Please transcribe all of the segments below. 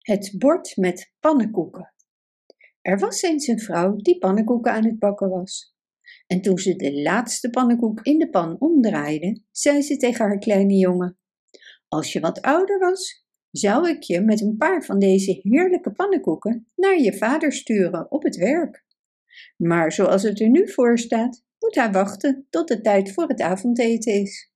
Het bord met pannenkoeken. Er was eens een vrouw die pannenkoeken aan het bakken was. En toen ze de laatste pannenkoek in de pan omdraaide, zei ze tegen haar kleine jongen: Als je wat ouder was, zou ik je met een paar van deze heerlijke pannenkoeken naar je vader sturen op het werk. Maar zoals het er nu voor staat, moet hij wachten tot de tijd voor het avondeten is.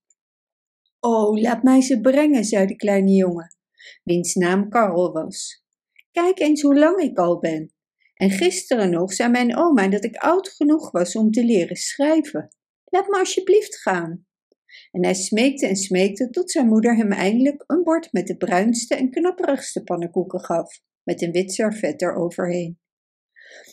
Oh, laat mij ze brengen, zei de kleine jongen wiens naam Karel was. Kijk eens hoe lang ik al ben. En gisteren nog zei mijn oma dat ik oud genoeg was om te leren schrijven. Laat me alsjeblieft gaan. En hij smeekte en smeekte tot zijn moeder hem eindelijk een bord met de bruinste en knapperigste pannenkoeken gaf, met een wit servet eroverheen.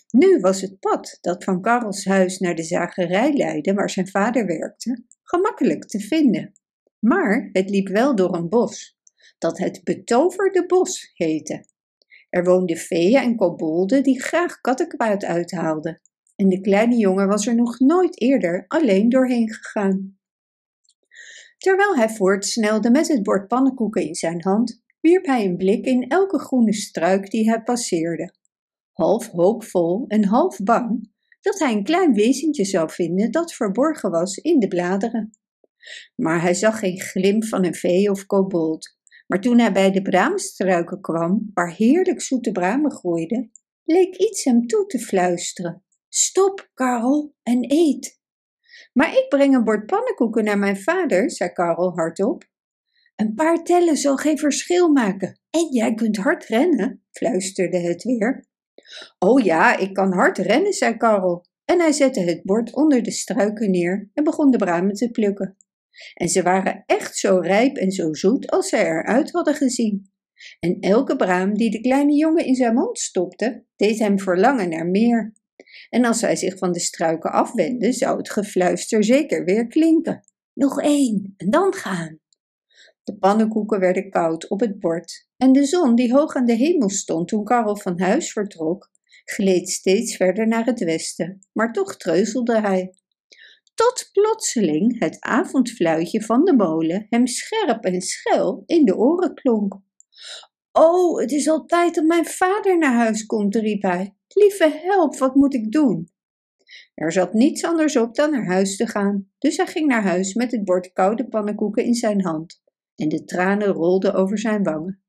Nu was het pad dat van Karels huis naar de zagerij leidde waar zijn vader werkte, gemakkelijk te vinden. Maar het liep wel door een bos, dat het betoverde bos heette. Er woonden feeën en kobolden die graag kattenkwaad uithaalden. En de kleine jongen was er nog nooit eerder alleen doorheen gegaan. Terwijl hij voortsnelde met het bord pannenkoeken in zijn hand, wierp hij een blik in elke groene struik die hij passeerde. Half hoopvol en half bang dat hij een klein wezentje zou vinden dat verborgen was in de bladeren. Maar hij zag geen glimp van een vee of kobold, maar toen hij bij de braamstruiken kwam, waar heerlijk zoete bramen groeiden, leek iets hem toe te fluisteren. Stop, Karel, en eet. Maar ik breng een bord pannenkoeken naar mijn vader, zei Karel hardop. Een paar tellen zal geen verschil maken. En jij kunt hard rennen, fluisterde het weer. Oh ja, ik kan hard rennen, zei Karel. En hij zette het bord onder de struiken neer en begon de bramen te plukken. En ze waren echt zo rijp en zo zoet als zij eruit hadden gezien. En elke braam die de kleine jongen in zijn mond stopte, deed hem verlangen naar meer. En als hij zich van de struiken afwendde, zou het gefluister zeker weer klinken. Nog één, en dan gaan. De pannenkoeken werden koud op het bord, en de zon, die hoog aan de hemel stond toen Karel van huis vertrok, gleed steeds verder naar het westen, maar toch treuzelde hij tot plotseling het avondfluitje van de molen hem scherp en schel in de oren klonk. O, het is al tijd dat mijn vader naar huis komt, riep hij. Lieve help, wat moet ik doen? Er zat niets anders op dan naar huis te gaan, dus hij ging naar huis met het bord koude pannenkoeken in zijn hand, en de tranen rolden over zijn wangen.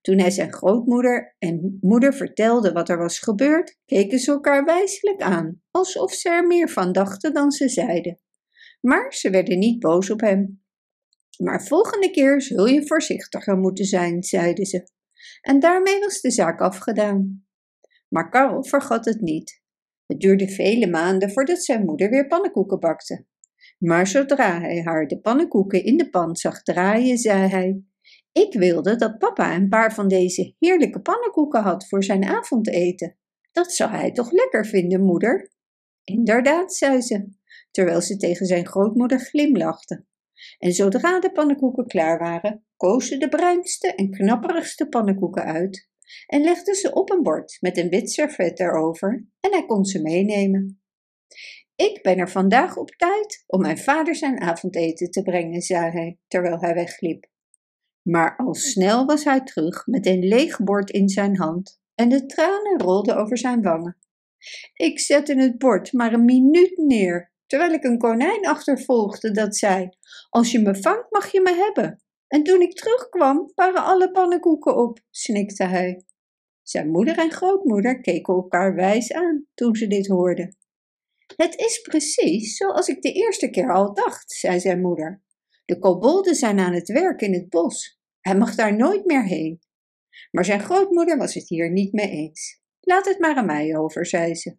Toen hij zijn grootmoeder en moeder vertelde wat er was gebeurd, keken ze elkaar wijselijk aan, alsof ze er meer van dachten dan ze zeiden. Maar ze werden niet boos op hem. Maar volgende keer zul je voorzichtiger moeten zijn, zeiden ze. En daarmee was de zaak afgedaan. Maar Karel vergat het niet. Het duurde vele maanden voordat zijn moeder weer pannenkoeken bakte. Maar zodra hij haar de pannenkoeken in de pan zag draaien, zei hij: ik wilde dat papa een paar van deze heerlijke pannenkoeken had voor zijn avondeten. Dat zou hij toch lekker vinden, moeder? Inderdaad, zei ze, terwijl ze tegen zijn grootmoeder glimlachte. En zodra de pannenkoeken klaar waren, koos ze de bruinste en knapperigste pannenkoeken uit en legde ze op een bord met een wit servet erover en hij kon ze meenemen. Ik ben er vandaag op tijd om mijn vader zijn avondeten te brengen, zei hij, terwijl hij wegliep. Maar al snel was hij terug met een leeg bord in zijn hand en de tranen rolden over zijn wangen. Ik zette het bord maar een minuut neer, terwijl ik een konijn achtervolgde dat zei: Als je me vangt, mag je me hebben. En toen ik terugkwam, waren alle pannenkoeken op, snikte hij. Zijn moeder en grootmoeder keken elkaar wijs aan toen ze dit hoorden. Het is precies zoals ik de eerste keer al dacht, zei zijn moeder. De kobolden zijn aan het werk in het bos. Hij mag daar nooit meer heen. Maar zijn grootmoeder was het hier niet mee eens. Laat het maar aan mij over, zei ze.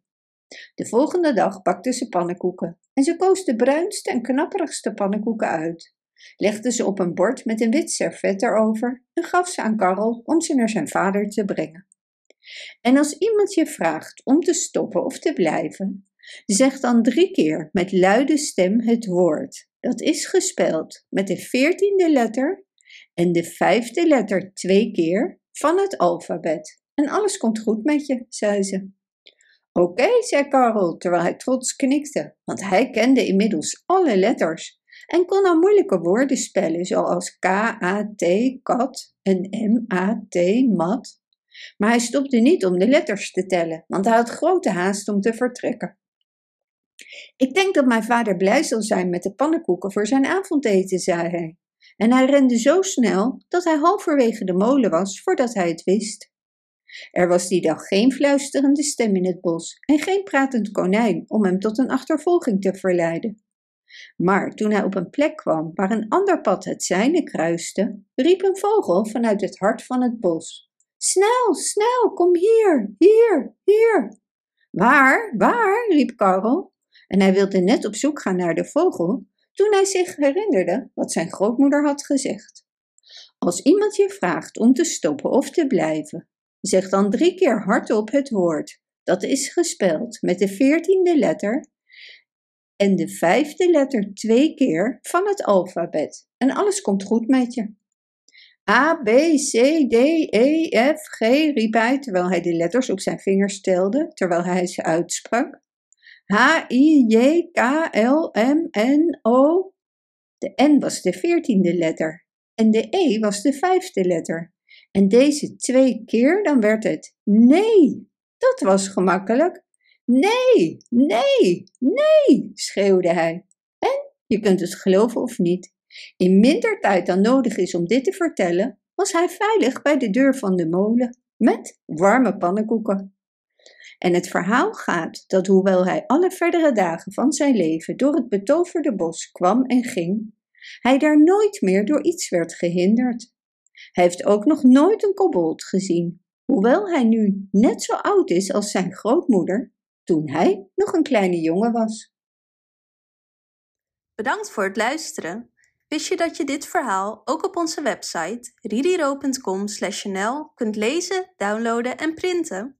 De volgende dag bakte ze pannenkoeken en ze koos de bruinste en knapperigste pannenkoeken uit, legde ze op een bord met een wit servet erover en gaf ze aan Karel om ze naar zijn vader te brengen. En als iemand je vraagt om te stoppen of te blijven, zeg dan drie keer met luide stem het woord. Dat is gespeld met de veertiende letter en de vijfde letter twee keer van het alfabet. En alles komt goed met je, zei ze. Oké, zei Karel, terwijl hij trots knikte, want hij kende inmiddels alle letters en kon al moeilijke woorden spellen, zoals K-A-T, kat en M-A-T, mat. Maar hij stopte niet om de letters te tellen, want hij had grote haast om te vertrekken. Ik denk dat mijn vader blij zal zijn met de pannenkoeken voor zijn avondeten, zei hij. En hij rende zo snel dat hij halverwege de molen was voordat hij het wist. Er was die dag geen fluisterende stem in het bos en geen pratend konijn om hem tot een achtervolging te verleiden. Maar toen hij op een plek kwam waar een ander pad het zijne kruiste, riep een vogel vanuit het hart van het bos: Snel, snel, kom hier, hier, hier. Waar, waar? riep Karel. En hij wilde net op zoek gaan naar de vogel, toen hij zich herinnerde wat zijn grootmoeder had gezegd. Als iemand je vraagt om te stoppen of te blijven, zeg dan drie keer hardop het woord. Dat is gespeld met de veertiende letter en de vijfde letter twee keer van het alfabet. En alles komt goed met je. A, B, C, D, E, F, G, riep hij terwijl hij de letters op zijn vingers telde, terwijl hij ze uitsprak. H, I, J, K, L, M, N, O. De N was de veertiende letter en de E was de vijfde letter. En deze twee keer, dan werd het nee. Dat was gemakkelijk. Nee, nee, nee, schreeuwde hij. En, je kunt het geloven of niet, in minder tijd dan nodig is om dit te vertellen, was hij veilig bij de deur van de molen met warme pannenkoeken. En het verhaal gaat dat hoewel hij alle verdere dagen van zijn leven door het betoverde bos kwam en ging, hij daar nooit meer door iets werd gehinderd. Hij heeft ook nog nooit een kobold gezien, hoewel hij nu net zo oud is als zijn grootmoeder toen hij nog een kleine jongen was. Bedankt voor het luisteren. Wist je dat je dit verhaal ook op onze website ridiro.com/nl kunt lezen, downloaden en printen?